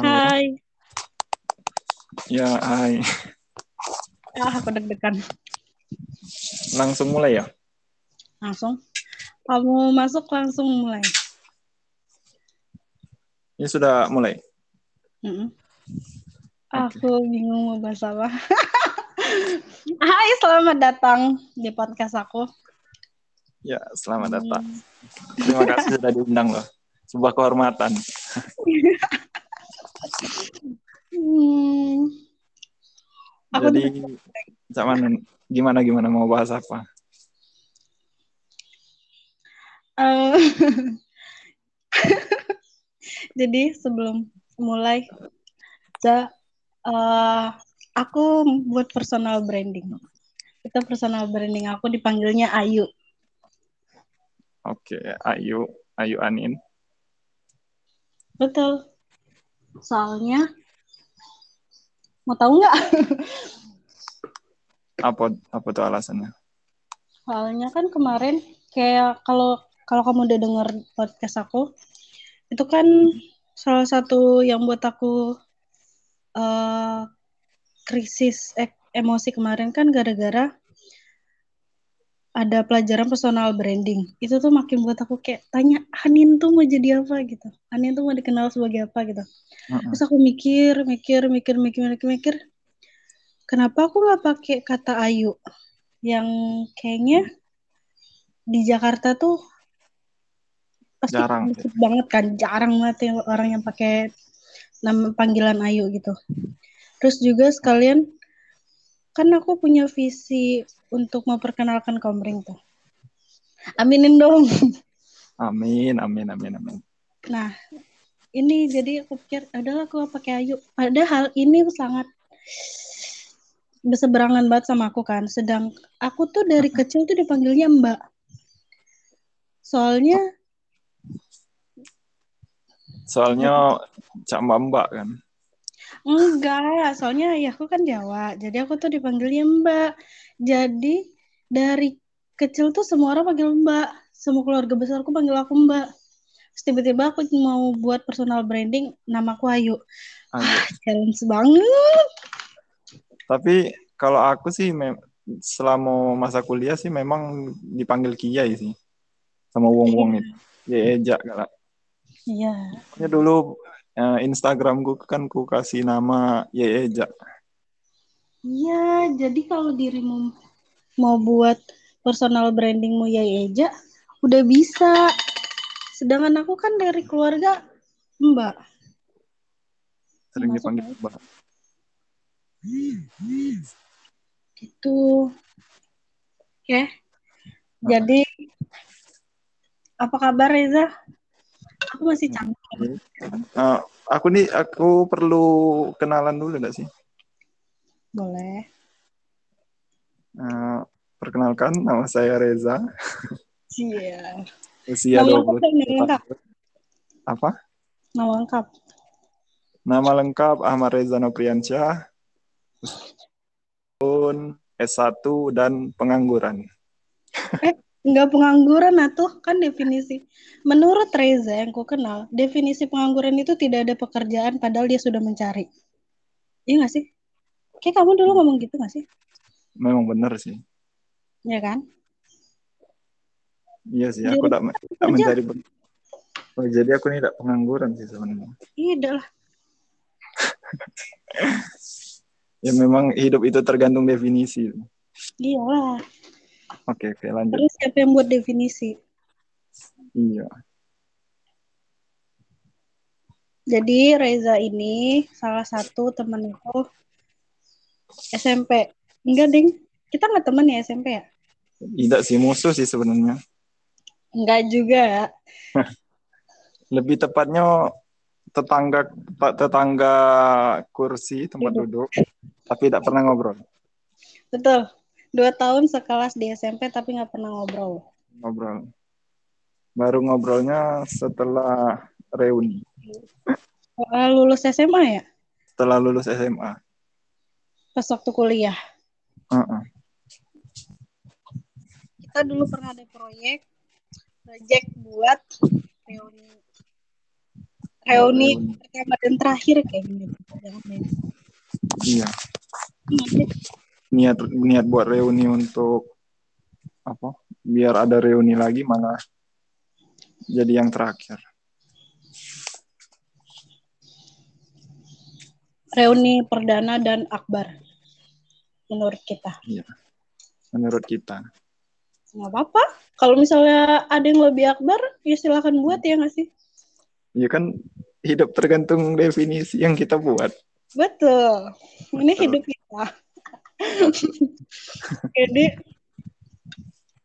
Hai. Ya, hai. Ah, aku deg-degan. Langsung mulai ya? Langsung. Kamu masuk langsung mulai. Ini sudah mulai. Mm-mm. Aku bingung mau bahas apa. Hai, selamat datang di podcast aku. Ya, selamat datang. Terima kasih sudah diundang loh. Sebuah kehormatan. Hmm. Aku Jadi, zaman gimana gimana mau bahas apa? Eh, Jadi sebelum mulai, Za, eh, aku buat personal branding. Itu personal branding aku dipanggilnya Ayu. Oke, Ayu, Ayu Anin. Betul. Soalnya, mau tahu nggak? Apa apa tuh alasannya? Soalnya kan kemarin kayak kalau kalau kamu udah denger podcast aku, itu kan salah satu yang buat aku eh, krisis ek- emosi kemarin kan gara-gara ada pelajaran personal branding. Itu tuh makin buat aku kayak tanya Hanin tuh mau jadi apa gitu. Hanin tuh mau dikenal sebagai apa gitu. Terus aku mikir, mikir, mikir, mikir, mikir, mikir. Kenapa aku nggak pakai kata Ayu? Yang kayaknya di Jakarta tuh pasti Jarang. banget kan, jarang banget yang orang yang pakai nama panggilan Ayu gitu. Terus juga sekalian kan aku punya visi untuk memperkenalkan Komring tuh. Aminin dong. Amin, amin, amin, amin. Nah, ini jadi aku pikir adalah aku pakai Ayu. Padahal ini sangat berseberangan banget sama aku kan. Sedang aku tuh dari kecil tuh dipanggilnya Mbak. Soalnya Soalnya Cak Mbak Mbak kan. enggak, soalnya ayahku kan Jawa. Jadi aku tuh dipanggilnya Mbak. Jadi dari kecil tuh semua orang panggil Mbak. Semua keluarga besarku panggil aku Mbak. Terus tiba-tiba aku mau buat personal branding, namaku Ayu. Ayu. Challenge banget. Tapi kalau aku sih selama masa kuliah sih memang dipanggil Kiai sih. Sama wong-wong itu. Ya Eja galak. Iya. Ya dulu eh, Instagramku kan ku kasih nama Ye Eja. Iya, jadi kalau dirimu mau buat personal brandingmu ya Eja, udah bisa. Sedangkan aku kan dari keluarga Mbak. Sering Masuk dipanggil. Mbak. Gitu. Oke. Jadi apa kabar Reza? Aku masih cantik. Eh, aku nih aku perlu kenalan dulu nggak sih? Boleh. Eh, perkenalkan nama saya Reza. Iya. Usia Nama lengkap 20 dong, nama lengkap. Apa? Nama lengkap. Nama lengkap Ahmad Reza Nopriansyah. Tahun S1 dan pengangguran. Enggak pengangguran atuh kan definisi. Menurut Reza yang ku kenal, definisi pengangguran itu tidak ada pekerjaan padahal dia sudah mencari. Iya gak sih? Kayak kamu dulu ngomong gitu gak sih? Memang benar sih. Iya kan? Iya sih, aku tak, tak mencari Oh, jadi aku ini tidak pengangguran sih sebenarnya. Iya lah. Ya memang hidup itu tergantung definisi. Iya lah. Oke, oke lanjut. Terus siapa yang buat definisi? Iya. Jadi Reza ini salah satu temen aku SMP. Enggak, Ding. Kita nggak temen ya SMP ya? Tidak sih musuh sih sebenarnya. Enggak juga. Lebih tepatnya tetangga tetangga kursi tempat Duduk. duduk, tapi tidak pernah ngobrol. Betul. Dua tahun sekelas di SMP tapi nggak pernah ngobrol. Ngobrol. Baru ngobrolnya setelah reuni, Soal lulus SMA ya? setelah lulus SMA. Pas waktu kuliah. Heeh. Kita dulu pernah ada proyek, proyek buat reuni reuni pertama dan terakhir kayak gini. Iya. Niat niat buat reuni untuk apa? Biar ada reuni lagi malah jadi yang terakhir. Reuni perdana dan akbar menurut kita. Iya. Menurut kita. Nggak apa-apa. Kalau misalnya ada yang lebih akbar, ya silahkan buat ya nggak sih? Iya kan hidup tergantung definisi yang kita buat. Betul. Ini Betul. hidup kita. Jadi,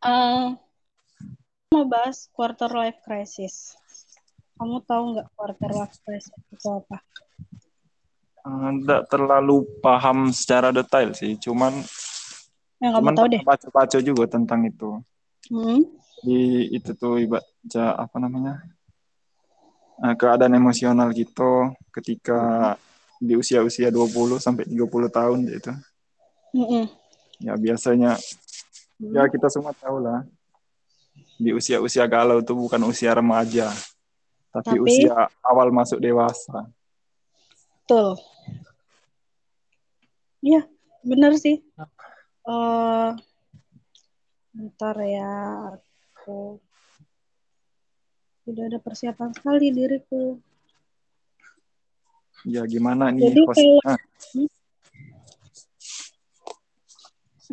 uh, mau bahas quarter life crisis. Kamu tahu nggak quarter life crisis itu apa? Tidak terlalu paham secara detail sih, cuman Yang kamu cuman tahu deh. baca-baca juga tentang itu. Hmm? Di itu tuh baca apa namanya? Nah, keadaan emosional gitu ketika di usia-usia 20 sampai 30 tahun gitu. Mm-mm. Ya biasanya Hmm. ya kita semua tahu lah di usia-usia galau itu bukan usia remaja, tapi, Tapi- usia awal masuk dewasa. Betul. Iya, benar sih. Eh, bentar ya, aku tidak ada persiapan sekali diriku. Ya gimana nih Jadi hostnya? kalau-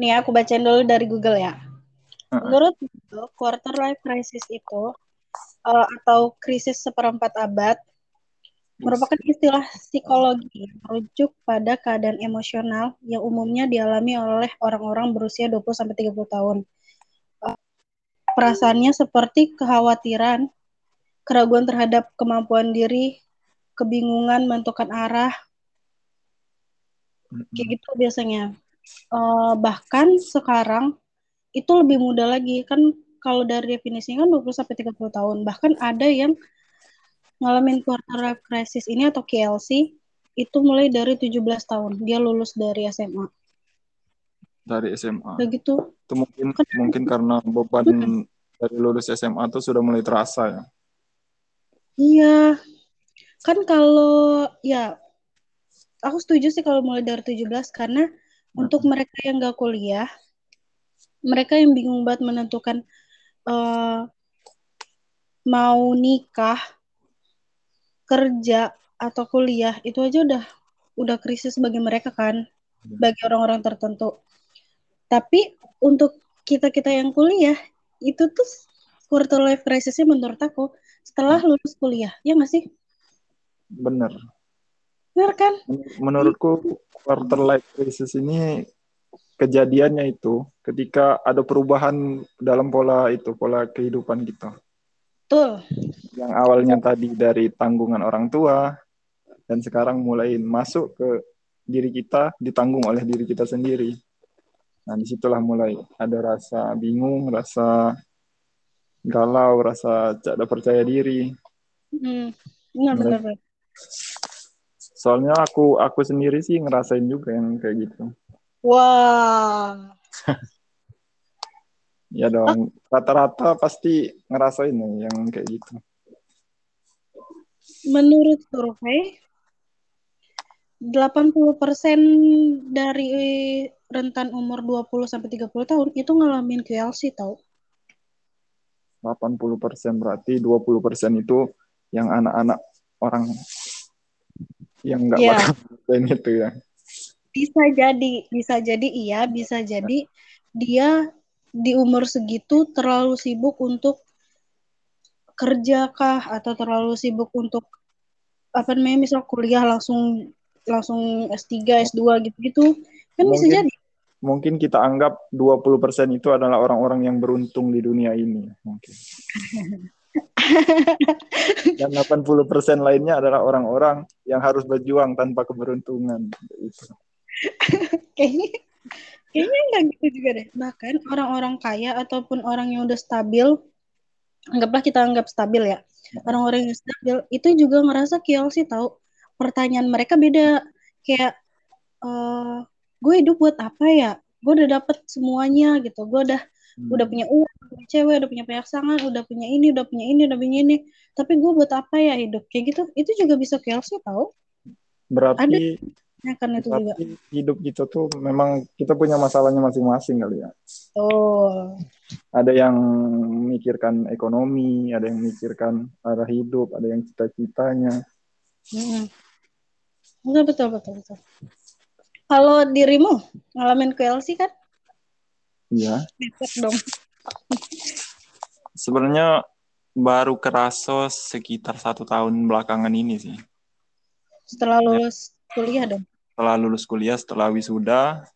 Nih aku bacain dulu dari Google ya. Heeh. Menurut Google, quarter life crisis itu eh, atau krisis seperempat abad merupakan istilah psikologi yang merujuk pada keadaan emosional yang umumnya dialami oleh orang-orang berusia 20-30 tahun. Eh, Perasaannya seperti kekhawatiran, keraguan terhadap kemampuan diri, kebingungan menentukan arah, kayak gitu biasanya. Eh, bahkan sekarang itu lebih mudah lagi kan kalau dari definisinya kan 20 sampai 30 tahun. Bahkan ada yang ngalamin quarter life crisis ini atau KLC itu mulai dari 17 tahun. Dia lulus dari SMA. dari SMA. Kayak gitu. Itu mungkin mungkin karena beban dari lulus SMA itu sudah mulai terasa ya. Iya. Kan kalau ya aku setuju sih kalau mulai dari 17 karena untuk mereka yang gak kuliah, mereka yang bingung banget menentukan eh, mau nikah, kerja atau kuliah itu aja udah udah krisis bagi mereka kan, bagi orang-orang tertentu. Tapi untuk kita-kita yang kuliah itu tuh quarter life crisisnya menurut aku setelah lulus kuliah, ya nggak sih? Bener. Benar kan? Menurutku quarter life crisis ini kejadiannya itu ketika ada perubahan dalam pola itu pola kehidupan kita. Betul. Yang awalnya tadi dari tanggungan orang tua dan sekarang mulai masuk ke diri kita ditanggung oleh diri kita sendiri. Nah di situlah mulai ada rasa bingung, rasa galau, rasa tidak percaya diri. Hmm. Benar, benar, benar. Soalnya aku aku sendiri sih ngerasain juga yang kayak gitu. Wah. Ya dong, rata-rata pasti ngerasain nih yang kayak gitu. Menurut survei 80% dari rentan umur 20 sampai 30 tahun itu ngalamin QLC tau. 80% berarti 20% itu yang anak-anak orang yang nggak Iya. bakal itu ya. Bisa jadi, bisa jadi iya, bisa jadi dia di umur segitu terlalu sibuk untuk kerja kah atau terlalu sibuk untuk apa namanya misal kuliah langsung langsung S3, S2 gitu-gitu. Kan bisa Mungkin. jadi. Mungkin kita anggap 20% itu adalah orang-orang yang beruntung di dunia ini. Mungkin. Dan 80% lainnya adalah orang-orang yang harus berjuang tanpa keberuntungan. Itu. kayaknya kayaknya nggak gitu juga deh. Bahkan orang-orang kaya ataupun orang yang udah stabil anggaplah kita anggap stabil ya orang-orang yang stabil itu juga ngerasa sih tahu pertanyaan mereka beda. Kayak eh gue hidup buat apa ya? Gue udah dapet semuanya gitu. Gue udah hmm. udah punya uang udah punya cewek udah punya pasangan udah punya ini udah punya ini udah punya ini. Tapi gue buat apa ya hidup? Kayak gitu. Itu juga bisa chaos tau. Berarti ada ya kan itu juga. Hidup gitu tuh memang kita punya masalahnya masing-masing kali ya. Oh ada yang memikirkan ekonomi ada yang memikirkan arah hidup ada yang cita-citanya. Hmm. betul betul betul betul. Kalau dirimu ngalamin KLC kan? Iya. Dong. Sebenarnya baru kerasa sekitar satu tahun belakangan ini sih. Setelah lulus ya. kuliah dong setelah lulus kuliah setelah wisuda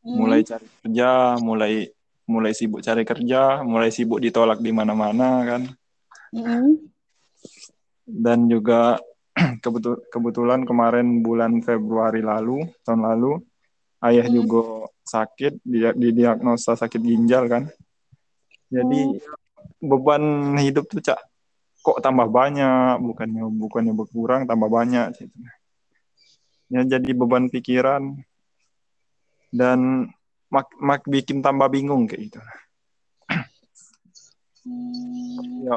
hmm. mulai cari kerja mulai mulai sibuk cari kerja mulai sibuk ditolak di mana-mana kan hmm. dan juga kebetul kebetulan kemarin bulan Februari lalu tahun lalu ayah hmm. juga sakit dia didiagnosa sakit ginjal kan jadi hmm. beban hidup tuh cak kok tambah banyak bukannya bukannya berkurang tambah banyak gitu ya jadi beban pikiran dan mak, mak bikin tambah bingung kayak gitu hmm. ya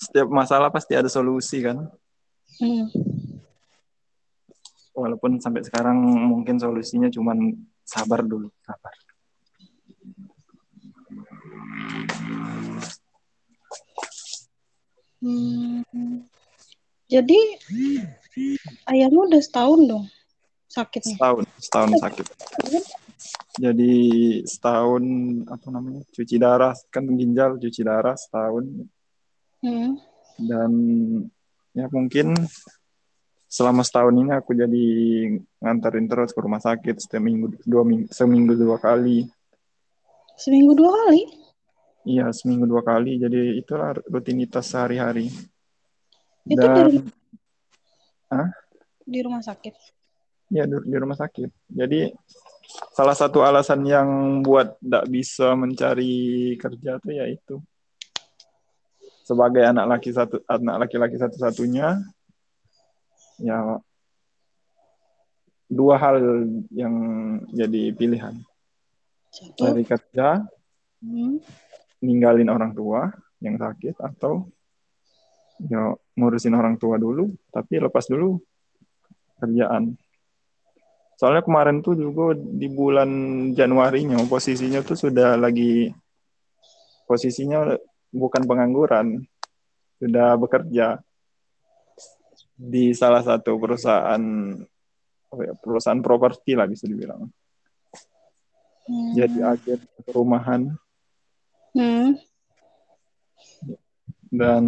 setiap masalah pasti ada solusi kan hmm. walaupun sampai sekarang mungkin solusinya cuma sabar dulu sabar hmm. jadi Ayahmu udah setahun dong sakitnya. Setahun, setahun sakit. Jadi setahun apa namanya cuci darah kan ginjal cuci darah setahun. Hmm. Dan ya mungkin selama setahun ini aku jadi nganterin terus ke rumah sakit setiap minggu dua minggu seminggu dua kali. Seminggu dua kali? Iya seminggu dua kali. Jadi itulah rutinitas sehari-hari. Itu Dan, dari Hah? Di rumah sakit. Ya di, di rumah sakit. Jadi salah satu alasan yang buat tidak bisa mencari kerja tuh ya itu sebagai anak laki satu anak laki-laki satu-satunya ya dua hal yang jadi pilihan Satu. cari kerja hmm. ninggalin orang tua yang sakit atau ya ngurusin orang tua dulu tapi lepas dulu kerjaan soalnya kemarin tuh juga di bulan Januari-nya posisinya tuh sudah lagi posisinya bukan pengangguran sudah bekerja di salah satu perusahaan ya, perusahaan properti lah bisa dibilang. Hmm. jadi agen perumahan. Hmm. Dan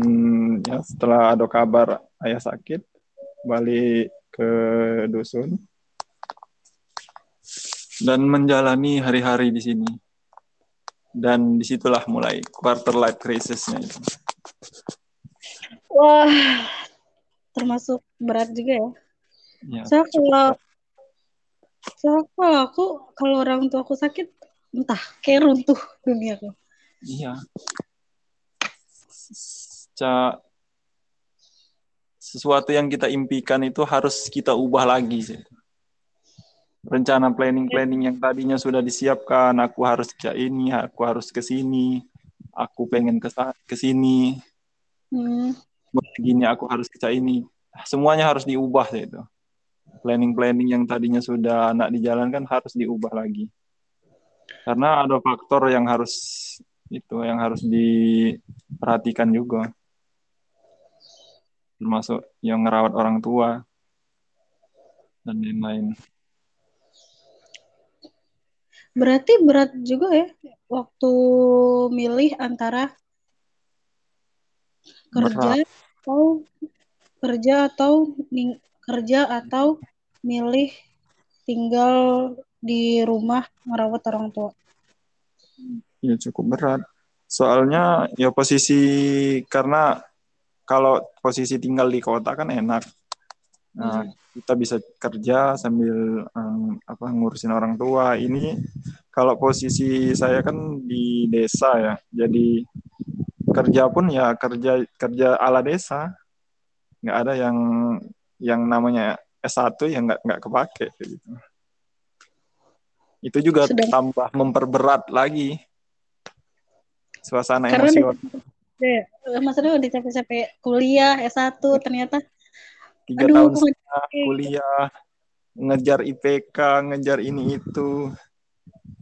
ya setelah ada kabar ayah sakit balik ke dusun. Dan menjalani hari-hari di sini. Dan di situlah mulai quarter life crisisnya itu. Wah termasuk berat juga ya, ya so kalau so kalau aku kalau orang tua aku sakit entah kayak runtuh dunia aku. Iya. Ca sesuatu yang kita impikan itu harus kita ubah lagi sih. Rencana planning-planning yang tadinya sudah disiapkan, aku harus ke ini, aku harus ke sini, aku pengen ke ke sini. Hmm. Begini aku harus ke ini. Semuanya harus diubah sih itu. Planning-planning yang tadinya sudah anak dijalankan harus diubah lagi. Karena ada faktor yang harus itu yang harus diperhatikan juga termasuk yang ngerawat orang tua dan lain-lain. Berarti berat juga ya waktu milih antara kerja berat. atau kerja atau kerja atau milih tinggal di rumah merawat orang tua. Ya cukup berat. Soalnya ya posisi karena kalau posisi tinggal di kota kan enak. Nah, hmm. kita bisa kerja sambil um, apa ngurusin orang tua. Ini kalau posisi saya kan di desa ya. Jadi kerja pun ya kerja kerja ala desa. Nggak ada yang yang namanya S1 yang nggak nggak kepake gitu. itu juga Sedang- tambah memperberat lagi suasana Karena emosional Ya, maksudnya udah capek-capek kuliah S1 ternyata tiga aduh tahun setengah kuliah ngejar IPK ngejar ini itu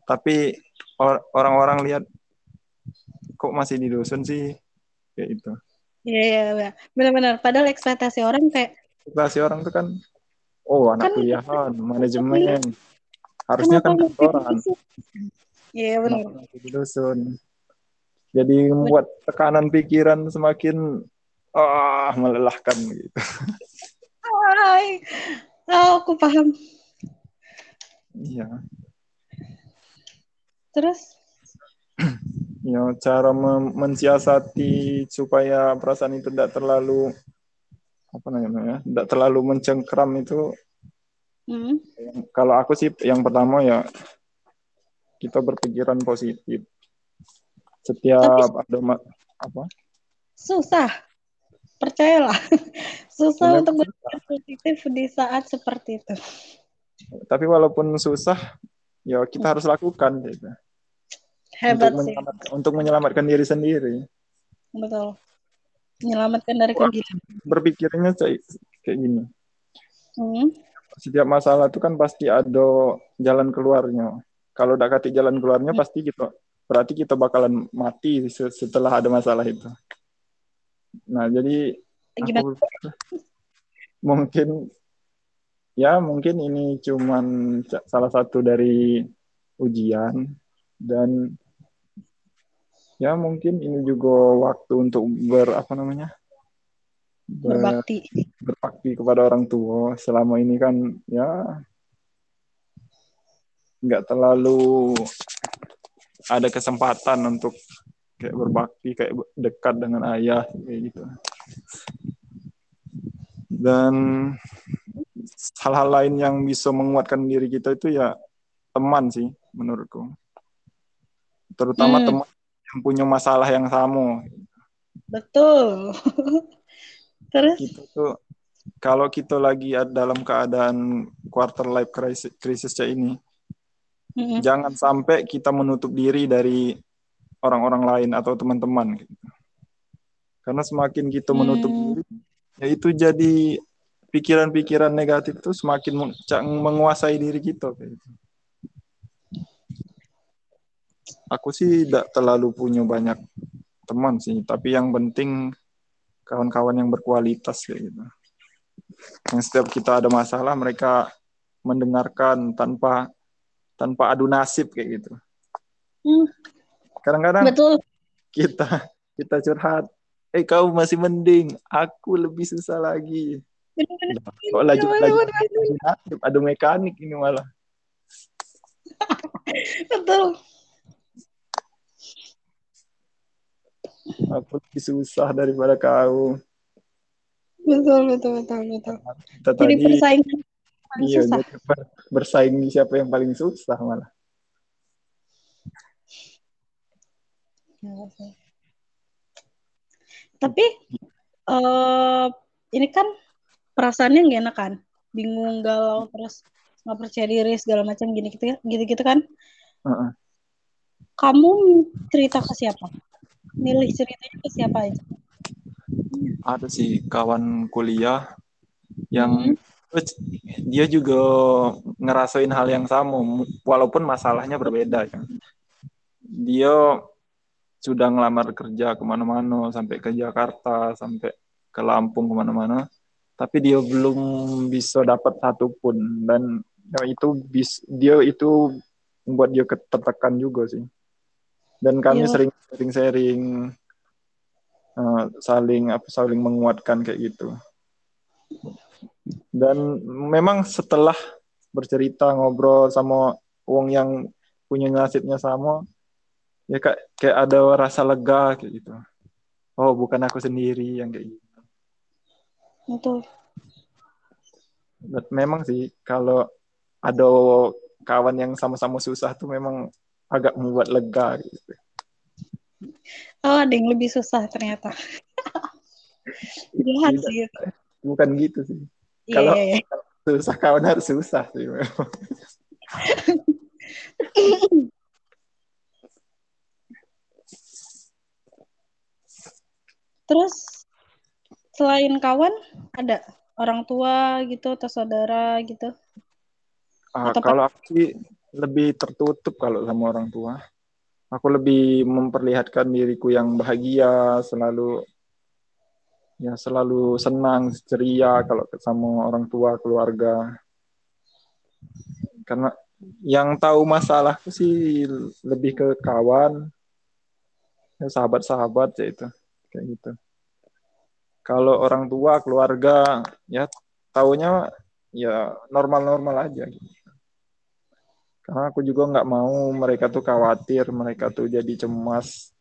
tapi or- orang-orang lihat kok masih di dusun sih kayak itu Iya, iya, iya. benar-benar. Padahal ekspektasi orang kayak ekspektasi orang tuh kan oh anak Kan- kuliahan manajemen harusnya kan kantoran? Iya benar. kenapa masih di dusun jadi membuat tekanan pikiran semakin ah melelahkan gitu. Hai. Oh, aku paham. iya. Terus? Ya cara mensiasati supaya perasaan itu tidak terlalu apa namanya tidak terlalu mencengkram itu. Hmm, kalau aku sih yang pertama ya kita berpikiran positif setiap ada ma- apa susah. Percayalah. Susah Benar, untuk berpikir positif di saat seperti itu. tapi walaupun susah ya kita harus lakukan gitu Hebat untuk sih. menyelamatkan, untuk menyelamatkan diri sendiri Betul. Menyelamatkan dari kegiatan. berpikirnya kayak kayak gini Hmm. setiap masalah itu kan pasti ada jalan keluarnya. Kalau udah kati jalan keluarnya pasti kita berarti kita bakalan mati se- setelah ada masalah itu. Nah, jadi aku mungkin ya mungkin ini cuman salah satu dari ujian dan ya mungkin ini juga waktu untuk ber apa namanya? ber- Berbakti. berbakti kepada orang tua selama ini kan ya nggak terlalu ada kesempatan untuk kayak berbakti kayak dekat dengan ayah kayak gitu dan hal-hal lain yang bisa menguatkan diri kita itu ya teman sih menurutku terutama Hmm. teman yang punya masalah yang sama Betul. Terus? kita tuh kalau kita lagi dalam keadaan quarter life crisis krisisnya ini Mm-mm. jangan sampai kita menutup diri dari orang-orang lain atau teman-teman gitu. Karena semakin kita menutup Hmm. diri, ya itu jadi pikiran-pikiran negatif itu semakin menguasai diri kita gitu. Aku sih tidak terlalu punya banyak teman sih, tapi yang penting kawan-kawan yang berkualitas kayak gitu. Yang setiap kita ada masalah mereka mendengarkan tanpa tanpa adu nasib kayak gitu. Hmm, Kadang-kadang betul. kita kita curhat, eh kau masih mending, aku lebih susah lagi. Bener-bener. Kok laju laju nasib, adu mekanik ini malah. Betul. Aku lebih susah daripada kau. Betul, betul, betul, betul. Kita Jadi tadi persaingan paling iya, susah. ber- bersaing di siapa yang paling susah malah. Iya. Tapi eh ini kan perasaannya nggak enak kan, bingung, galau, terus nggak percaya diri segala macam gini gitu ya, gitu-gitu kan. Heeh. Kamu cerita ke siapa? Milih ceritanya ke siapa aja? Ada sih kawan kuliah Hmm. Yang dia juga ngerasain hal yang sama walaupun masalahnya berbeda ya. Dia sudah ngelamar kerja ke mana-mana sampai ke Jakarta sampai ke Lampung ke mana-mana tapi dia belum bisa dapat satupun dan ya itu bis dia itu membuat dia tertekan juga sih dan kami Iya. sering sering sharing eh, saling apa saling menguatkan kayak gitu dan memang setelah bercerita ngobrol sama wong yang punya nasibnya sama ya kayak kayak ada rasa lega kayak gitu oh bukan aku sendiri yang kayak gitu Betul. Dan memang sih kalau ada kawan yang sama-sama susah tuh memang agak membuat lega gitu Oh, ada yang lebih susah ternyata. Jahat sih. bukan gitu sih Iya, Kalau- iya, iya. susah kawan harus susah sih memang. Terus selain kawan ada orang tua gitu atau saudara gitu? Uh, kalau aku sih lebih tertutup kalau sama orang tua. Aku lebih memperlihatkan diriku yang bahagia, selalu ya selalu senang, ceria kalau sama orang tua, keluarga. Karena yang tahu masalahku sih lebih ke kawan, ya, sahabat-sahabat ya itu kayak gitu. Kalau orang tua, keluarga, ya taunya ya normal-normal aja gitu. Karena aku juga nggak mau mereka tuh khawatir, mereka tuh jadi cemas,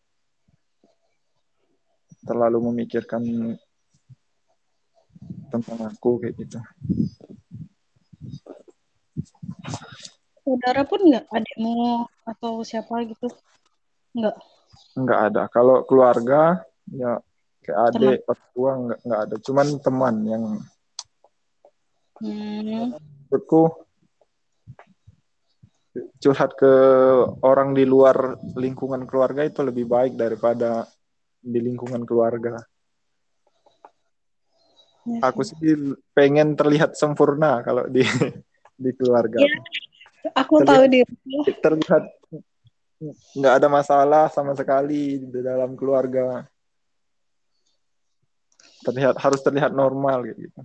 terlalu memikirkan tentang aku kayak gitu. Saudara pun nggak adikmu atau siapa gitu? Nggak? Nggak ada. Kalau keluarga, ya kayak adik, tua nggak, nggak ada. Cuman teman yang hmm. menurutku curhat ke orang di luar lingkungan keluarga itu lebih baik daripada di lingkungan keluarga. Ya, aku sih pengen terlihat sempurna kalau di di keluarga. Ya, aku terlihat, tahu dia. Terlihat nggak ada masalah sama sekali di dalam keluarga. Terlihat harus terlihat normal gitu.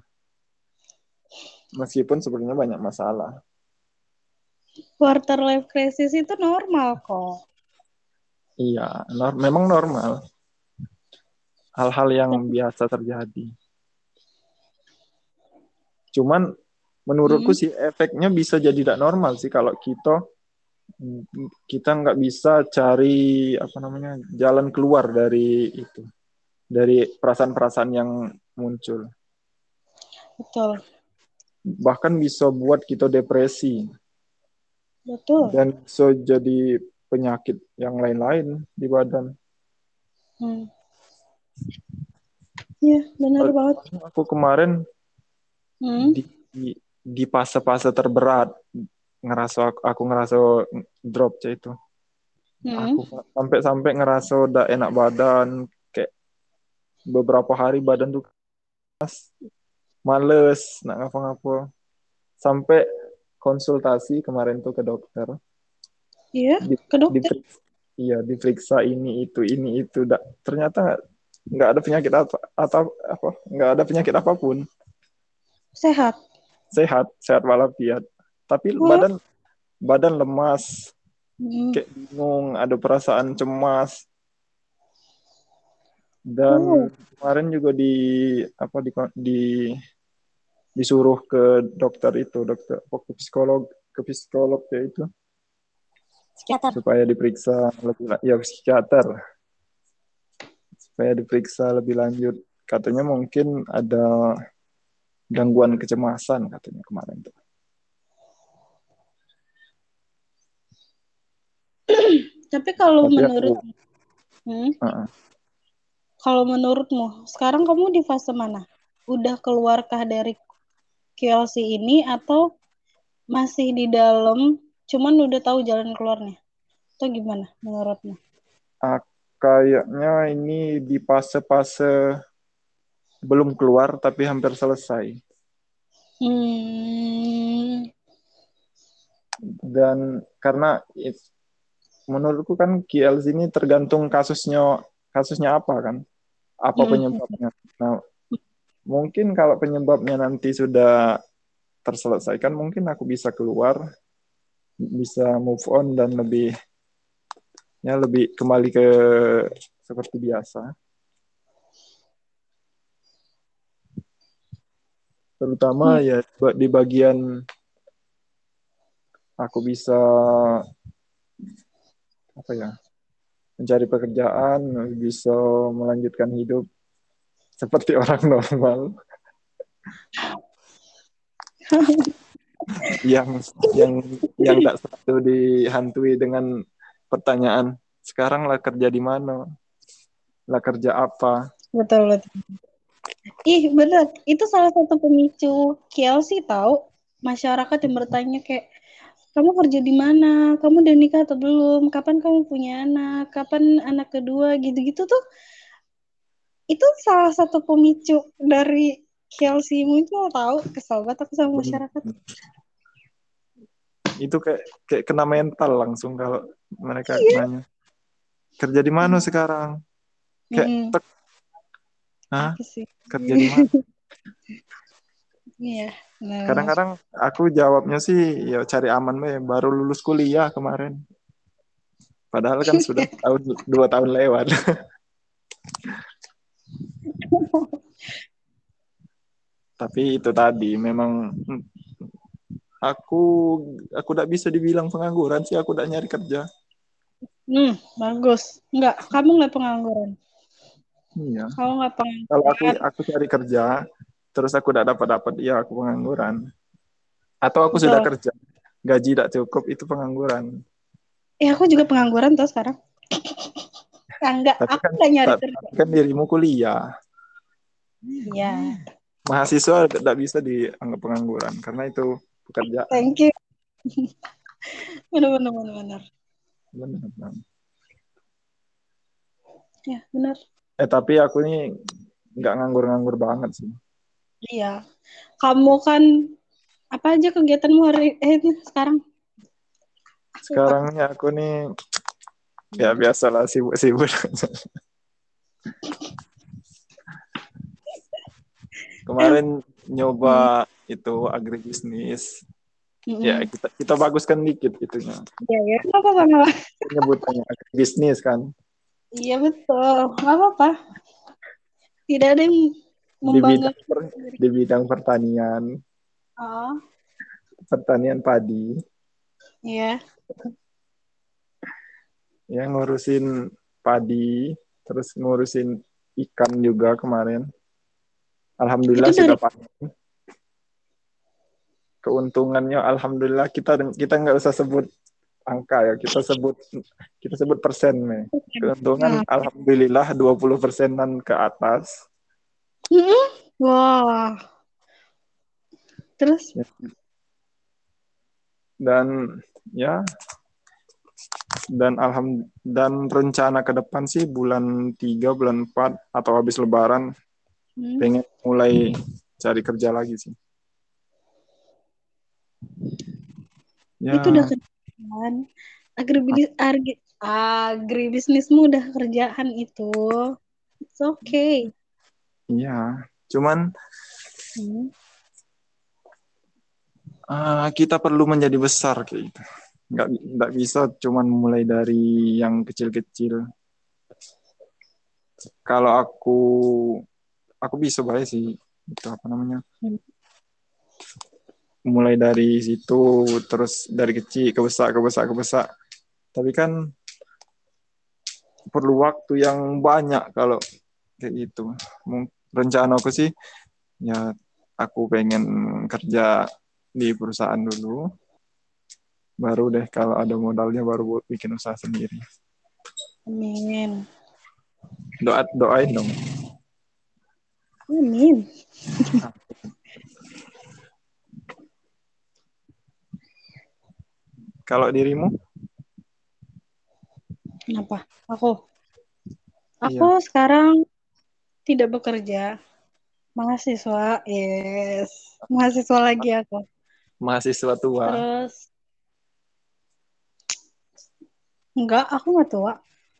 Meskipun sebenarnya banyak masalah quarter life crisis itu normal kok. Iya, nor memang normal. Hal-hal yang biasa terjadi. Cuman menurutku hmm. sih efeknya bisa jadi tidak normal sih kalau kita kita nggak bisa cari apa namanya jalan keluar dari itu dari perasaan-perasaan yang muncul. Betul. Bahkan bisa buat kita depresi. Betul. Dan so jadi penyakit yang lain-lain di badan. Hmm. Iya, benar banget. Aku kemarin hmm? di, di di fase-fase terberat ngerasa aku, aku ngerasa drop cah itu. Hmm. Aku sampai-sampai ngerasa udah enak badan kayak beberapa hari badan tuh males nak ngapa-ngapa. Sampai konsultasi kemarin tuh ke dokter. Iya, di, ke dokter. Di, iya, diperiksa ini itu ini itu. Da, ternyata nggak ada penyakit apa atau apa nggak ada penyakit apa pun. Sehat. Sehat, sehat walafiat. Tapi oh. badan badan lemas, hmm. kayak bingung, ada perasaan cemas. Dan oh. kemarin juga di apa di di disuruh ke dokter itu dokter ke psikolog ke psikolog ya itu psikiater supaya diperiksa lebih ya psikiater supaya diperiksa lebih lanjut katanya mungkin ada gangguan kecemasan katanya kemarin tuh tapi kalau tapi menurut aku, hmm? uh -uh. kalau menurutmu sekarang kamu di fase mana udah keluarkah dari QLC ini atau masih di dalam cuman udah tahu jalan keluarnya atau gimana menurutmu? Uh, kayaknya ini di fase-fase belum keluar tapi hampir selesai. Hmm. Dan karena it, menurutku kan QLC ini tergantung kasusnya kasusnya apa kan? Apa hmm. penyebabnya? Nah, mungkin kalau penyebabnya nanti sudah terselesaikan mungkin aku bisa keluar bisa move on dan lebih ya lebih kembali ke seperti biasa terutama hmm. ya di bagian aku bisa apa ya mencari pekerjaan bisa melanjutkan hidup seperti orang normal. Yang yang yang tak selalu dihantui dengan pertanyaan sekarang lah kerja di mana? Lah kerja apa? Betul betul ih benar itu salah satu pemicu sih tahu masyarakat yang bertanya kayak kamu kerja di mana? Kamu udah nikah atau belum? Kapan kamu punya anak? Kapan anak kedua? Gitu-gitu tuh. Itu salah satu pemicu dari Chelsea-mu itu tahu kesal banget aku sama masyarakat. Itu kayak kayak kena mental langsung kalau mereka iya. nanya kerja di mana sekarang? Kayak mm. Hah? kerja di mana? Iya kadang-kadang aku jawabnya sih ya cari aman mah baru lulus kuliah kemarin. Padahal kan sudah tahun dua tahun lewat. Tapi itu tadi memang aku aku tidak bisa dibilang pengangguran sih aku tidak nyari kerja. Hmm bagus. Nggak kamu nggak pengangguran iya kamu nggak pengangguran kalau aku aku cari kerja terus aku tidak dapat dapat ya aku pengangguran atau aku Betul. sudah kerja gaji tidak cukup itu pengangguran eh aku juga pengangguran tuh sekarang enggak tapi aku kan, nggak nyari kerja kan dirimu kuliah iya mahasiswa tidak bisa dianggap pengangguran karena itu pekerjaan. Thank you. benar benar benar benar. Benar benar. Ya benar. Eh tapi aku ini nggak nganggur-nganggur banget sih. Iya. Kamu kan apa aja kegiatanmu hari eh sekarang? Sekarang ya aku nih ya biasalah sibuk-sibuk. Kemarin nyoba hmm. itu agribisnis. Hmm. Ya kita kita baguskan dikit itunya. Iya ya, apa apa Nyebutannya agribisnis kan. Iya betul, nggak apa-apa. Tidak ada yang membanggakan. Di bidang, per, di bidang pertanian. Oh. Pertanian padi. Iya. Ya ngurusin padi, terus ngurusin ikan juga kemarin. Alhamdulillah itu sudah panen. Keuntungannya alhamdulillah kita kita nggak usah sebut angka ya, kita sebut kita sebut persen nih. Keuntungan nah. alhamdulillah 20 persenan ke atas. Mm-hmm. Wah. Terus? Ya. Dan ya dan alham dan rencana ke depan sih bulan 3 bulan 4 atau habis lebaran hmm. pengen mulai cari kerja lagi sih. Ya. Itu udah kerjaan. Agribisnis, argi, agribisnismu udah kerjaan itu. It's okay. Iya, cuman hmm. uh, kita perlu menjadi besar kayak gitu. Nggak, nggak bisa cuman mulai dari yang kecil-kecil. Kalau aku aku bisa baik sih itu apa namanya hmm. Mulai dari situ terus dari kecil ke besar ke besar ke besar. Tapi kan perlu waktu yang banyak kalau kayak gitu. Rencana aku sih ya aku pengen kerja di perusahaan dulu. Baru deh kalau ada modalnya baru bikin usaha sendiri. Amin. Doa doain dong. Amin. Kalau dirimu? Kenapa? Aku. Aku iya. sekarang tidak bekerja. Mahasiswa, yes. Mahasiswa lagi aku. Mahasiswa tua. Terus Enggak, aku nggak tua.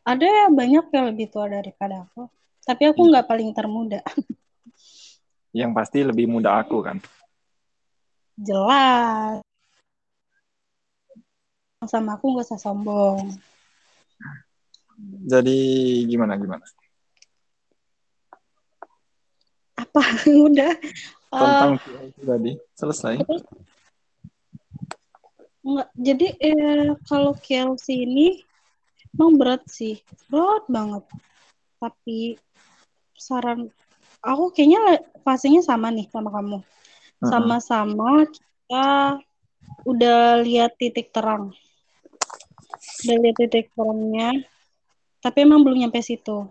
Ada banyak yang lebih tua daripada aku. Tapi aku hmm. nggak paling termuda. Yang pasti lebih muda aku kan. Jelas. Sama aku gak usah sombong. Jadi gimana gimana? Apa udah? Tentang uh, tadi selesai. Enggak. Jadi eh, kalau Kelsey ini emang berat sih, berat banget. Tapi saran aku kayaknya fasenya sama nih sama kamu. Sama-sama kita udah lihat titik terang. Udah lihat titik terangnya. Tapi emang belum nyampe situ.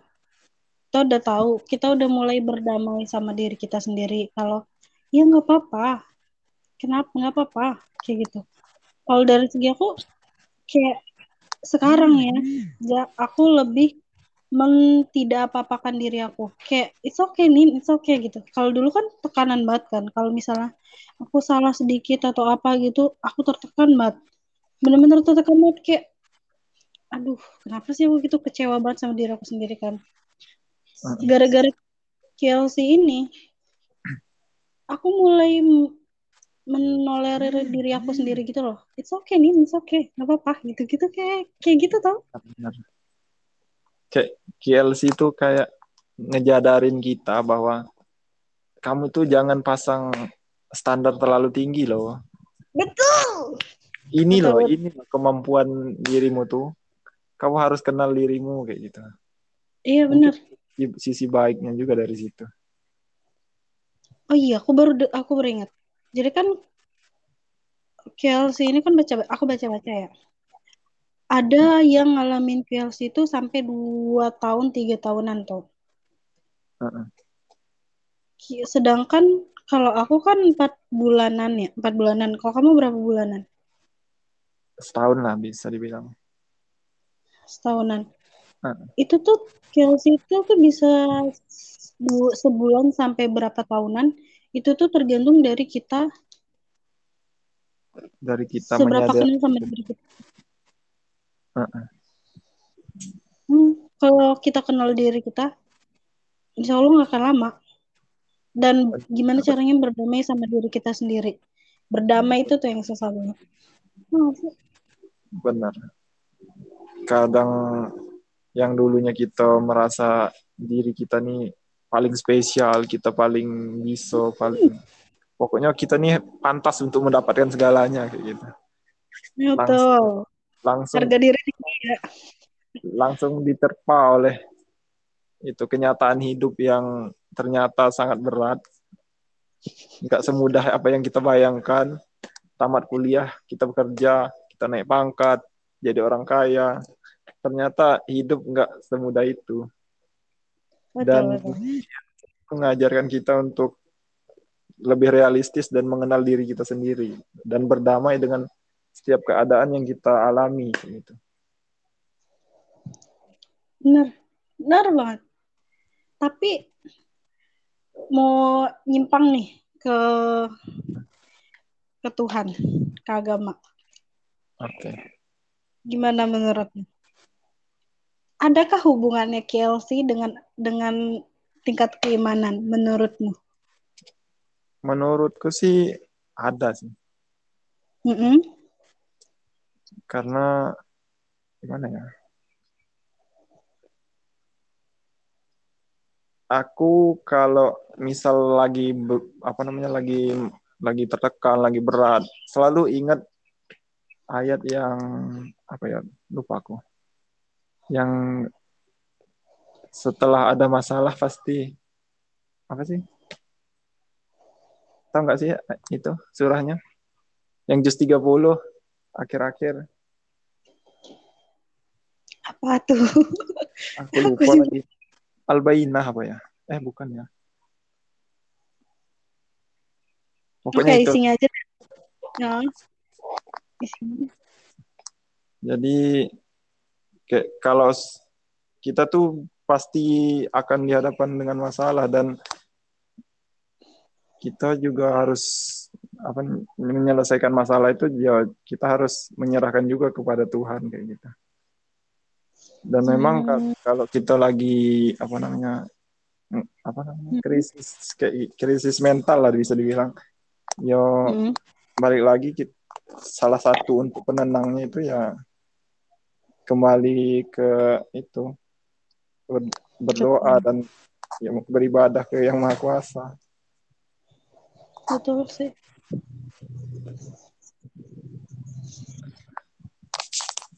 Kita udah tahu, kita udah mulai berdamai sama diri kita sendiri. Kalau ya nggak apa-apa. Kenapa nggak apa-apa? Kayak gitu. kalau dari segi aku kayak sekarang ya, ya aku lebih men tidak apa-apakan diri aku kayak it's okay nih it's okay gitu kalau dulu kan tekanan banget kan kalau misalnya aku salah sedikit atau apa gitu aku tertekan banget bener-bener tertekan banget kayak aduh kenapa sih aku gitu kecewa banget sama diri aku sendiri kan? Gara-gara Chelsea ini aku mulai menolerir diri aku sendiri gitu loh. It's okay nih it's okay. Nggak apa-apa. Gitu gitu kayak kayak gitu tau. Kayak KLC itu kayak ngejadarin kita bahwa kamu tuh jangan pasang standar terlalu tinggi loh. betul! Ini Betul. loh, ini loh kemampuan dirimu tuh. Kamu harus kenal dirimu kayak gitu. iya bener Di- Sisi baiknya juga dari situ. Oh iya, aku baru aku baru ingat. Jadi kan KLC ini kan baca aku baca-baca ya. Ada yang ngalamin KLC itu sampai 2 tahun, tiga tahunan tuh. Ki- Sedangkan kalau aku kan empat bulanan ya, empat bulanan. Kalau kamu berapa bulanan? Setahun lah bisa dibilang. Setahunan. Heeh. Itu tuh KLC itu tuh bisa sebulan sampai berapa tahunan. Itu tuh tergantung dari kita Dari kita seberapa menyadari. kenal sama diri kita. Heeh. Hmm, kalau kita kenal diri kita, insya Allah nggak akan lama. Dan gimana caranya berdamai sama diri kita sendiri. Berdamai itu tuh yang susah banget. Hmm, Benar. Kadang yang dulunya kita merasa diri kita nih paling spesial, kita paling bisa, paling pokoknya kita nih pantas untuk mendapatkan segalanya kayak gitu. betul. Langsung Harga diri ya. langsung diterpa oleh itu kenyataan hidup yang ternyata sangat berat. Nggak semudah apa yang kita bayangkan. Tamat kuliah, kita bekerja, kita naik pangkat, jadi orang kaya. Ternyata hidup nggak semudah itu. Betul, Dan betul. mengajarkan kita untuk lebih realistis dan mengenal diri kita sendiri dan berdamai dengan setiap keadaan yang kita alami gitu. Bener. Bener banget. Tapi mau nyimpang nih ke ke Tuhan, ke agama. Oke. Gimana menurutmu? Adakah hubungannya KLC dengan dengan tingkat keimanan menurutmu? Menurutku sih ada sih. Mm-mm. Karena gimana ya? Aku kalau misal lagi apa namanya lagi lagi tertekan, lagi berat, selalu ingat ayat yang apa ya? Lupa aku. Yang setelah ada masalah pasti apa sih? Tahu nggak sih itu surahnya? Yang juz 30 akhir-akhir. Apa tuh? Aku lupa juga- lagi. Al-Bainah apa ya? Eh bukan ya. Oke, Pokoknya itu. isinya aja. Ya. Isinya. Jadi kayak kalau kita tuh pasti akan dihadapkan dengan masalah dan kita juga harus apa menyelesaikan masalah itu ya kita harus menyerahkan juga kepada Tuhan kayak gitu. Dan memang Hmm. kalau kita lagi apa namanya apa namanya krisis kayak krisis mental lah bisa dibilang. Yo Mm. balik lagi kit- salah satu untuk penenangnya itu ya kembali ke itu ber- berdoa dan ya, beribadah ke yang maha kuasa. Betul sih.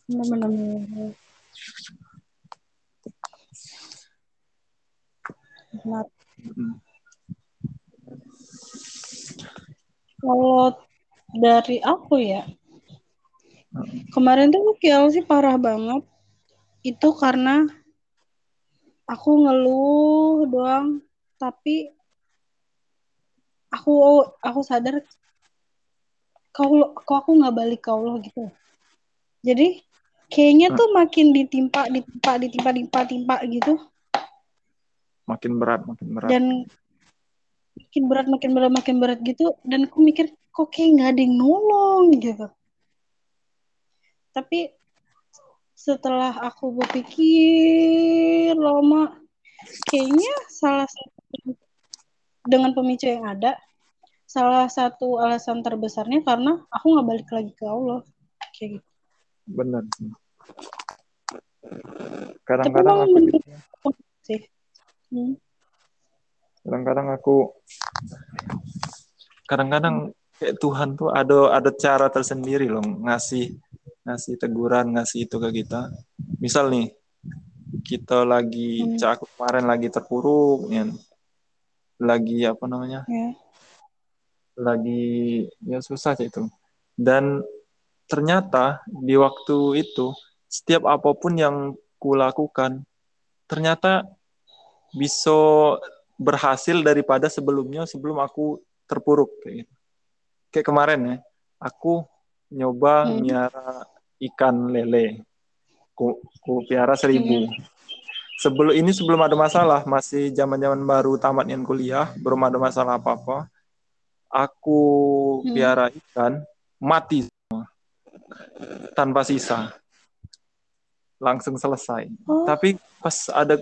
Benar-benar. Benar. Kalau dari aku ya, kemarin tuh sih parah banget. Itu karena aku ngeluh doang, tapi aku aku sadar kau kok aku nggak balik ke Allah gitu. Jadi kayaknya tuh makin ditimpa ditimpa ditimpa ditimpa timpa gitu. Makin berat makin berat. Dan makin berat makin berat makin berat gitu. Dan aku mikir kok kayak nggak ada yang nolong gitu tapi setelah aku berpikir lama kayaknya salah satu dengan pemicu yang ada salah satu alasan terbesarnya karena aku nggak balik lagi ke Allah. Kayak gitu. Benar kadang-kadang aku sih. Hmm. kadang-kadang aku kadang-kadang kayak Tuhan tuh ada ada cara tersendiri loh ngasih ngasih teguran ngasih itu ke kita. Misal nih kita lagi hmm. cak kemarin lagi terpuruk ya. Lagi apa namanya? Yeah. lagi ya susah itu. Dan ternyata di waktu itu setiap apa pun yang kulakukan ternyata bisa berhasil daripada sebelumnya sebelum aku terpuruk kayak gitu kayak kemarin ya aku nyoba hmm. miara ikan lele ku, ku piara seribu hmm. sebelum ini sebelum ada masalah masih zaman zaman baru tamatnya kuliah belum ada masalah apa apa aku hmm. piara ikan mati tanpa sisa langsung selesai oh. tapi pas ada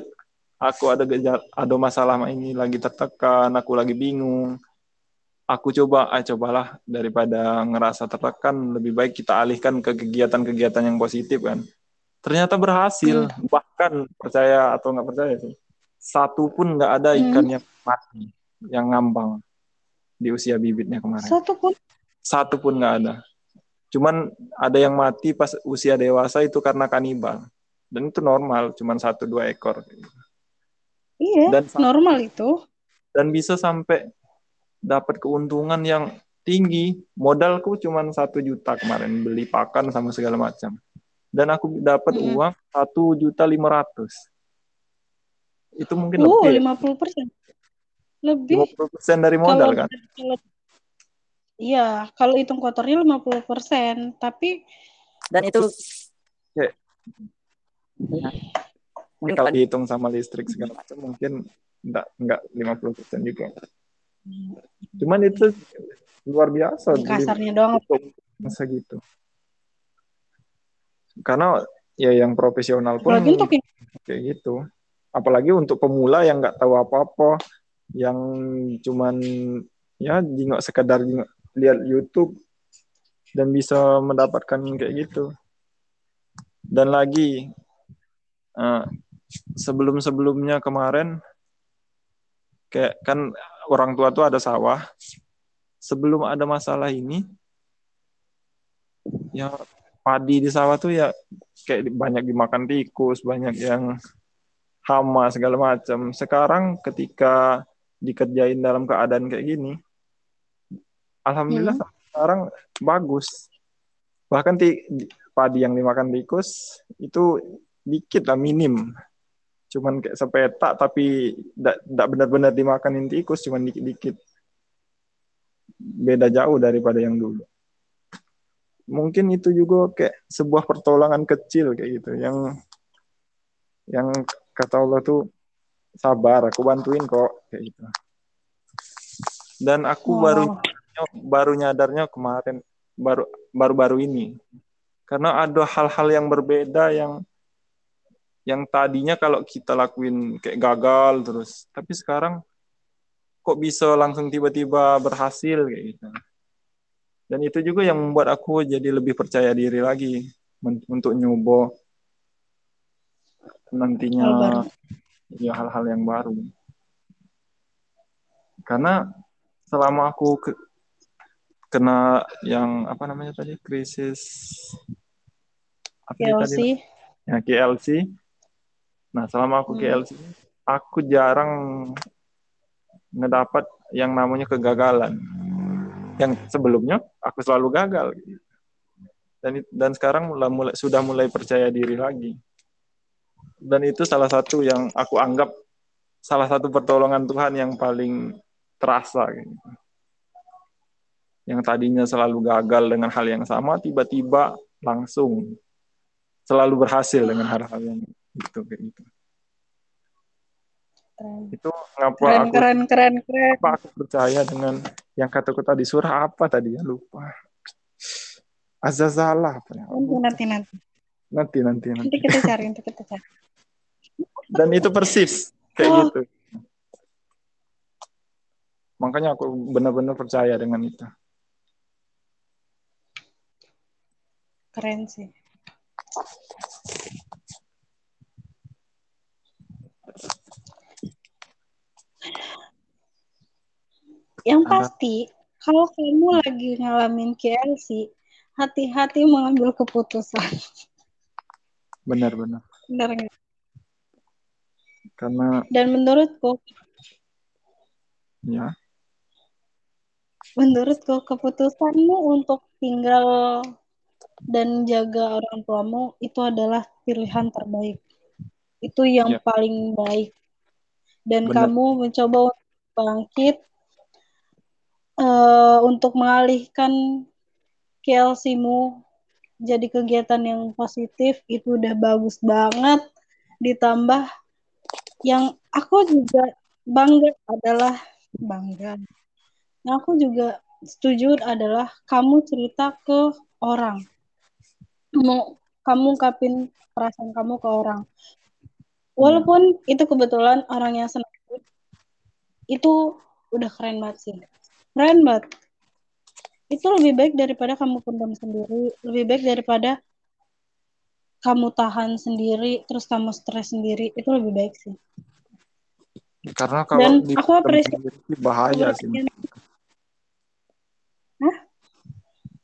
aku ada gejala ada masalah ini lagi tertekan aku lagi bingung aku coba, ah cobalah daripada ngerasa tertekan, lebih baik kita alihkan ke kegiatan-kegiatan yang positif kan. Ternyata berhasil, hmm. bahkan percaya atau nggak percaya sih, satu pun nggak ada hmm. ikan hmm. yang mati, yang ngambang di usia bibitnya kemarin. Satu pun? Satu pun nggak ada. Cuman ada yang mati pas usia dewasa itu karena kanibal. Dan itu normal, cuman satu dua ekor. Iya, dan normal itu. Dan bisa sampai dapat keuntungan yang tinggi. Modalku cuma satu juta kemarin beli pakan sama segala macam. Dan aku dapat hmm. uang satu juta lima ratus. Itu mungkin oh, lebih. lima puluh persen. Lebih. Lima puluh persen dari modal kalau, kan? Iya, kalau hitung kotornya lima puluh persen, tapi dan itu okay. ya. mungkin kalau dihitung sama listrik segala macam mungkin enggak enggak puluh persen juga. Cuman itu luar biasa. Kasarnya doang. Masa gitu. Karena ya yang profesional pun untuk kayak gitu. Apalagi untuk pemula yang nggak tahu apa-apa, yang cuman ya jingok sekedar jingok lihat YouTube dan bisa mendapatkan kayak gitu. Dan lagi uh, sebelum-sebelumnya kemarin kayak kan orang tua tuh ada sawah. Sebelum ada masalah ini, ya padi di sawah tuh ya kayak banyak dimakan tikus, banyak yang hama segala macam. Sekarang ketika dikerjain dalam keadaan kayak gini, alhamdulillah hmm. sekarang bagus. Bahkan ti, padi yang dimakan tikus itu dikit lah minim cuman kayak sepetak tapi tidak benar-benar dimakanin tikus cuman dikit-dikit. Beda jauh daripada yang dulu. Mungkin itu juga kayak sebuah pertolongan kecil kayak gitu. Yang yang kata Allah tuh sabar aku bantuin kok kayak gitu. Dan aku wow. baru baru nyadarnya kemarin baru baru-baru ini. Karena ada hal-hal yang berbeda yang yang tadinya kalau kita lakuin kayak gagal terus tapi sekarang kok bisa langsung tiba-tiba berhasil kayak gitu. Dan itu juga yang membuat aku jadi lebih percaya diri lagi untuk nyoba nantinya hal ya hal-hal yang baru. Karena selama aku ke, kena yang apa namanya tadi? Krisis apa KLC. tadi? Ya KLC Nah, selama aku hmm. KLC aku jarang ngedapat yang namanya kegagalan. Yang sebelumnya aku selalu gagal. Dan dan sekarang mulai, mulai sudah mulai percaya diri lagi. Dan itu salah satu yang aku anggap salah satu pertolongan Tuhan yang paling terasa gitu. yang tadinya selalu gagal dengan hal yang sama tiba-tiba langsung selalu berhasil dengan hal-hal yang gitu kayak gitu Keren. itu ngapa Keren, aku keren, keren, keren. apa aku percaya dengan yang kataku tadi surah apa tadi ya lupa Azazalah apa ya Nanti, nanti, nanti. nanti nanti nanti Nanti kita cari, nanti kita cari. dan itu persis kayak Oh. gitu makanya aku benar-benar percaya dengan itu Keren sih. Yang pasti, kalau kamu lagi ngalamin KLC, hati-hati mengambil keputusan. benar-benar Benar nggak? karena Dan menurutku, ya menurutku keputusanmu untuk tinggal dan jaga orang tuamu itu adalah pilihan terbaik. Itu yang Iya. paling baik. Dan Benar. kamu mencoba bangkit eh, untuk mengalihkan KLC-mu jadi kegiatan yang positif itu udah bagus banget. Ditambah yang aku juga bangga adalah bangga. Yang aku juga setuju adalah kamu cerita ke orang. Mau kamu ungkapin perasaan kamu ke orang. Walaupun itu kebetulan orang yang senang itu udah keren banget sih. Keren banget. Itu lebih baik daripada kamu pendam sendiri, lebih baik daripada kamu tahan sendiri, terus kamu stres sendiri, itu lebih baik sih. karena kalau Dan di aku apresiasi bahaya sih Hah?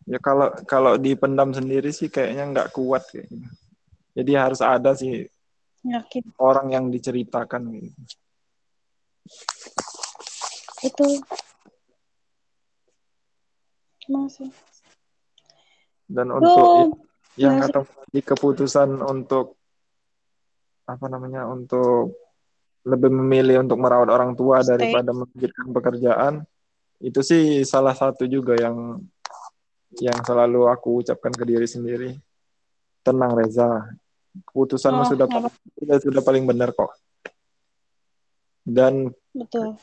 ya kalau kalau dipendam sendiri sih kayaknya nggak kuat kayaknya jadi harus ada sih Yakin orang yang diceritakan gitu. itu masih dan untuk yang masuk. kata di keputusan untuk apa namanya untuk lebih memilih untuk merawat orang tua Stay. daripada memikirkan pekerjaan itu sih salah satu juga yang yang selalu aku ucapkan ke diri sendiri. Tenang Reza. Keputusanmu Oh, sudah sudah sudah paling benar kok. Dan betul.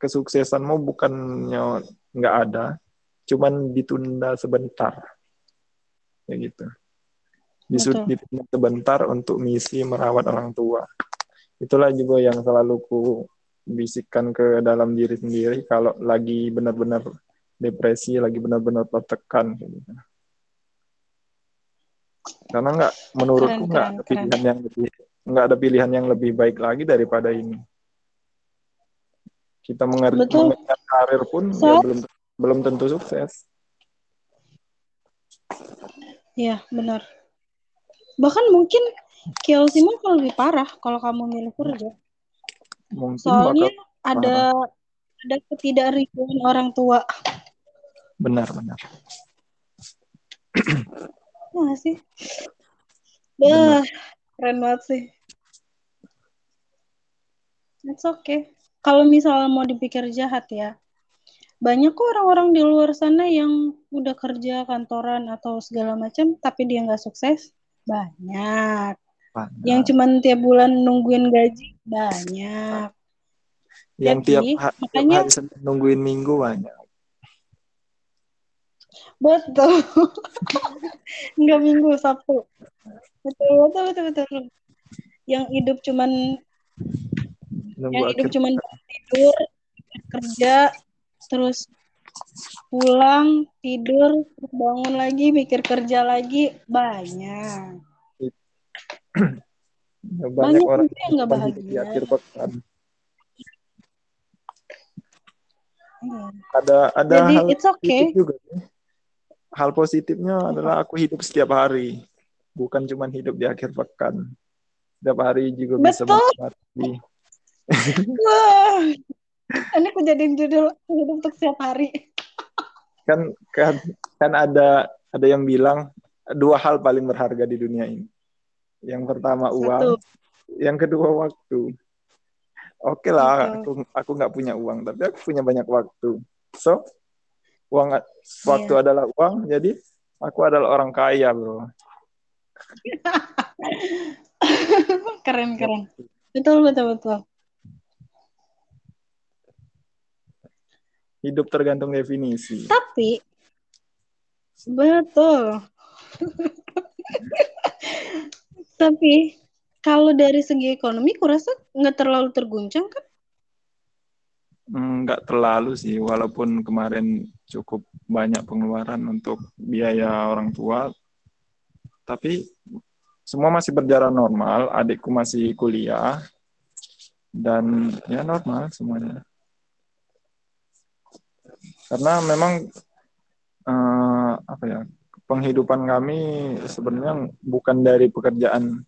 kesuksesanmu bukannya nggak ada cuman ditunda sebentar. Kayak gitu. Disud- ditunda sebentar untuk misi merawat orang tua. Itulah juga yang selalu ku bisikkan ke dalam diri sendiri kalau lagi benar-benar depresi lagi benar-benar tertekan gitu. karena nggak menurutku nggak ada keren. pilihan yang lebih nggak ada pilihan yang lebih baik lagi daripada ini. Kita mengejar karir pun ya So- belum belum tentu sukses Iya, benar. Bahkan mungkin KLC mah akan lebih parah kalau kamu milih kerja. mungkin Soalnya ada ada ketidakriduan orang tua. benar-benar Ya nggak sih? Dah, keren banget sih. It's okay. Kalau misalnya mau dipikir jahat ya, banyak kok orang-orang di luar sana yang udah kerja kantoran atau segala macam, tapi dia nggak sukses. Banyak. Banyak. Yang cuman tiap bulan nungguin gaji, banyak. yang Jadi, tiap, ha- tiap makanya- hari Senin nungguin minggu banyak Betul. Nggak minggu, Sabtu. Betul, betul, betul, betul. Yang hidup cuman nunggu yang hidup cuman tidur, kerja, terus pulang, tidur, bangun lagi, mikir kerja lagi, banyak. banyak, banyak orang yang nggak hidup di bahagia. akhir pekan Iya. ada ada Jadi hal it's okay. positif juga sih. hal positifnya adalah aku hidup setiap hari bukan cuma hidup di akhir pekan setiap hari juga bisa Betul. menikmati Wah, ini aku jadiin judul untuk setiap hari. kan kan kan ada ada yang bilang dua hal paling berharga di dunia ini yang pertama Satu. uang yang kedua waktu oke lah Betul. aku aku nggak punya uang tapi aku punya banyak waktu so Uang waktu yeah. adalah uang, jadi aku adalah orang kaya, bro. keren keren. Betul betul betul. Hidup tergantung definisi. Tapi betul. Tapi kalau dari segi ekonomi, kurasa nggak terlalu terguncang kan? Nggak terlalu sih, walaupun kemarin cukup banyak pengeluaran untuk biaya orang tua, tapi semua masih berjalan normal. Adikku masih kuliah, dan ya normal semuanya karena memang uh, apa ya penghidupan kami sebenarnya bukan dari pekerjaan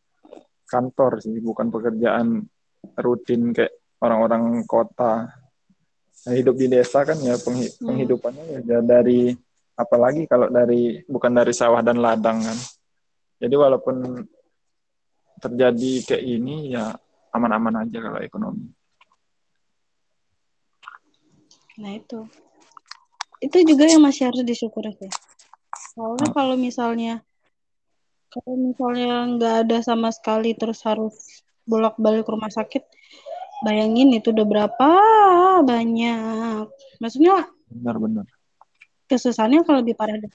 kantor sih, bukan pekerjaan rutin kayak orang-orang kota. Nah, hidup di desa kan ya hmm. penghidupannya ya dari apalagi kalau dari bukan dari sawah dan ladang kan. Jadi walaupun terjadi kayak ini ya aman-aman aja kalau ekonomi. Nah itu itu juga yang masih harus disyukuri ya soalnya oh. kalau misalnya kalau misalnya nggak ada sama sekali terus harus bolak-balik ke rumah sakit bayangin itu udah berapa banyak. Maksudnya benar-benar kesusahannya kalau lebih parah deh.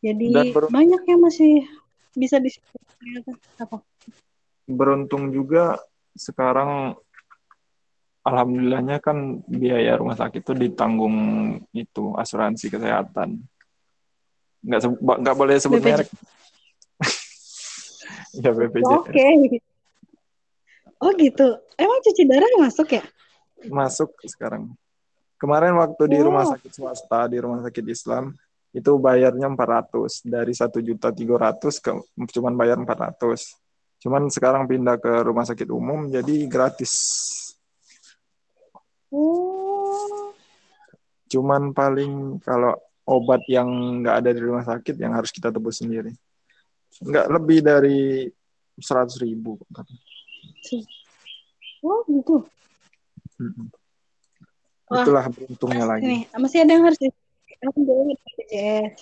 Jadi banyak yang masih bisa disyukuri apa? Beruntung juga sekarang alhamdulillahnya kan biaya rumah sakit itu ditanggung itu asuransi kesehatan. Nggak nggak boleh sebut BPJ. merek. ya BPJS. Oke. Okay. Oh gitu. Emang cuci darah masuk ya? Masuk sekarang. Kemarin waktu di rumah oh. sakit swasta, di rumah sakit Islam, itu bayarnya 400 dari satu juta tiga ratus ke cuman bayar 400 cuman sekarang pindah ke rumah sakit umum jadi gratis Oh. Cuman paling kalau obat yang nggak ada di rumah sakit yang harus kita tebus sendiri. Nggak lebih dari seratus ribu. Oh gitu. Hmm. Itulah beruntungnya lagi. Nih, masih ada yang harus BPJS.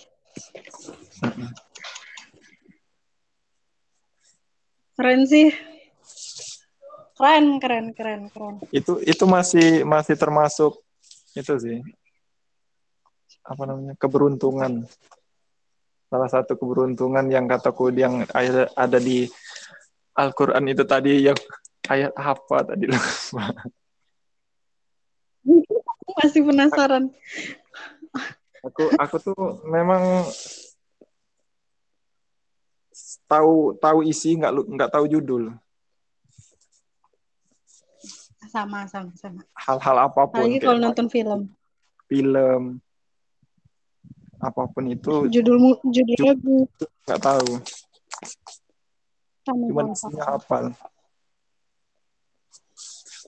Keren sih keren keren keren keren. Itu itu masih masih termasuk itu sih. Apa namanya? Keberuntungan. Salah satu keberuntungan yang kataku yang ada, ada di Al-Quran itu tadi yang ayat apa tadi? Lupa. Masih penasaran. Aku aku tuh memang tahu tahu isi nggak nggak tahu judul sama sama sama. Hal-hal apa pun lagi kalau nonton film. Film. Apa pun itu. Judul judul lagu nggak tahu. Sama cuma isinya hafal.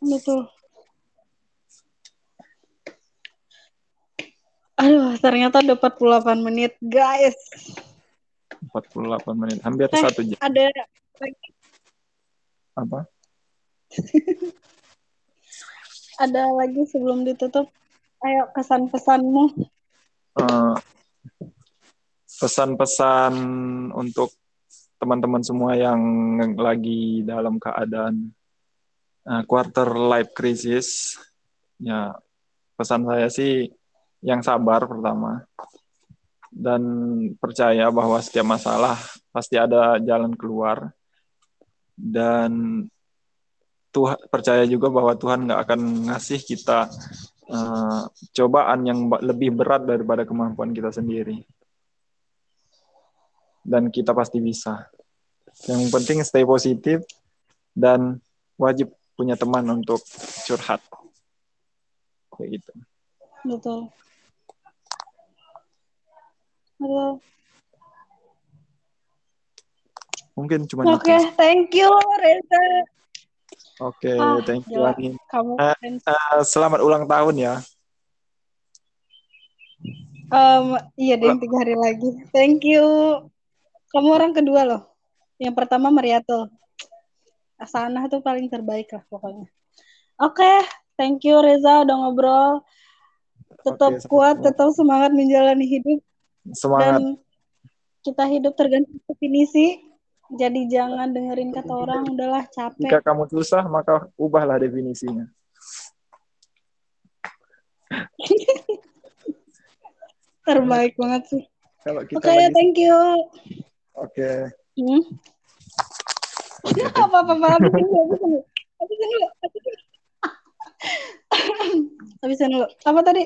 Betul Aduh, ternyata udah 48 menit, guys. 48 menit, hampir eh, satu jam. Ada lagi. Apa? ada lagi sebelum ditutup? Ayo kesan-pesanmu. Uh, pesan-pesan untuk teman-teman semua yang lagi dalam keadaan uh, quarter life crisis. Ya, pesan saya sih yang sabar pertama dan percaya bahwa setiap masalah pasti ada jalan keluar dan Tuhan percaya juga bahwa Tuhan nggak akan ngasih kita uh, cobaan yang lebih berat daripada kemampuan kita sendiri. Dan kita pasti bisa. Yang penting stay positif dan wajib punya teman untuk curhat. Kayak gitu. Betul. Betul. Mungkin cuma Oke, okay, thank you Reza. Oke, okay, ah, thank you Ani. Kamu uh, uh, selamat ulang tahun ya. Um, iya, deh tiga hari lagi. Thank you. Kamu orang kedua loh. Yang pertama Mariatul. Asana tuh paling terbaik lah pokoknya. Oke, okay, thank you Reza udah ngobrol. tetap Oke, kuat, tetap semangat menjalani hidup Semangat. dan kita hidup tergantung definisi. Jadi jangan dengerin kata orang, udahlah Jika capek. kamu susah, maka ubahlah definisinya. Terbaik banget sih. Kalau kita Oke, lagi thank you. Oke. Hmm? apa apa apa habisin habisin dulu apa tadi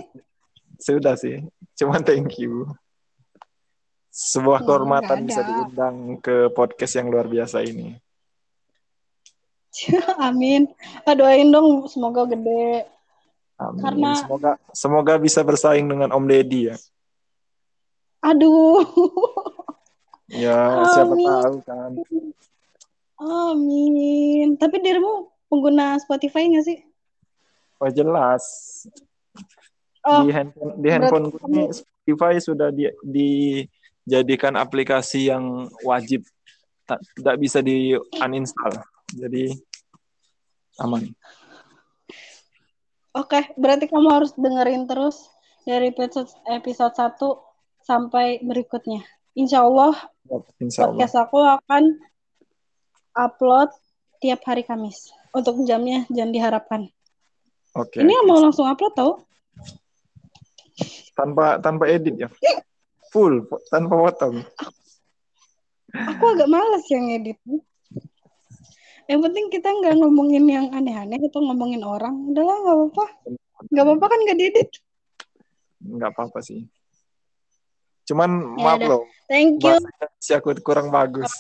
Sudah sih. Cuman thank you. Sebuah Ya, kehormatan bisa diundang ke podcast yang luar biasa ini. amin ah, doain dong semoga gede Amin. Karena- Semoga semoga bisa bersaing dengan Om Deddy ya. aduh Ya, siapa Amin. tahu kan. amin tapi dirimu pengguna Spotify nggak sih Oh jelas. oh di handphone di handphone ini Spotify sudah di, dijadikan aplikasi yang wajib tak tidak bisa di uninstall jadi aman Oke, berarti kamu harus dengerin terus dari episode episode 1 sampai berikutnya. Insya Allah insya Allah podcast aku akan upload tiap hari Kamis. Untuk jamnya jangan diharapkan. oke Ini oke. mau langsung upload tau? tanpa tanpa edit ya full tanpa potong Aku agak males yang edit. Yang penting kita nggak ngomongin yang aneh-aneh atau ngomongin orang. Udahlah nggak apa-apa. Nggak apa-apa kan nggak diedit. nggak apa-apa sih cuman Ya maaf udah. loh Thank you. Indonesia aku kurang bagus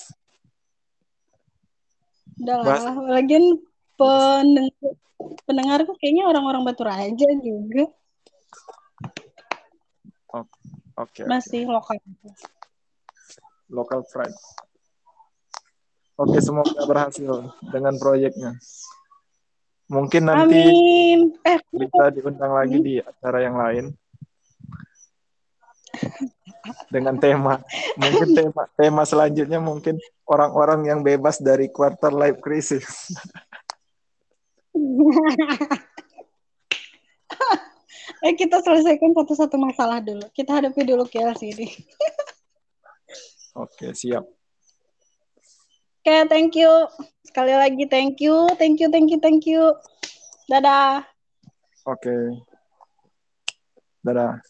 Udahlah. Lagian pendengar pendengarku kayaknya orang-orang Batu Raja juga. oke Masih lokal. local pride oke semoga berhasil dengan proyeknya. Mungkin nanti Amin. Eh, bisa diundang lagi di acara yang lain. Dengan tema. Mungkin tema tema selanjutnya mungkin orang-orang yang bebas dari quarter life crisis eh kita selesaikan satu-satu masalah dulu. Kita hadapi dulu KLCD. oke siap Oke, thank you. Sekali lagi thank you, thank you, thank you, thank you. Dadah. oke dadah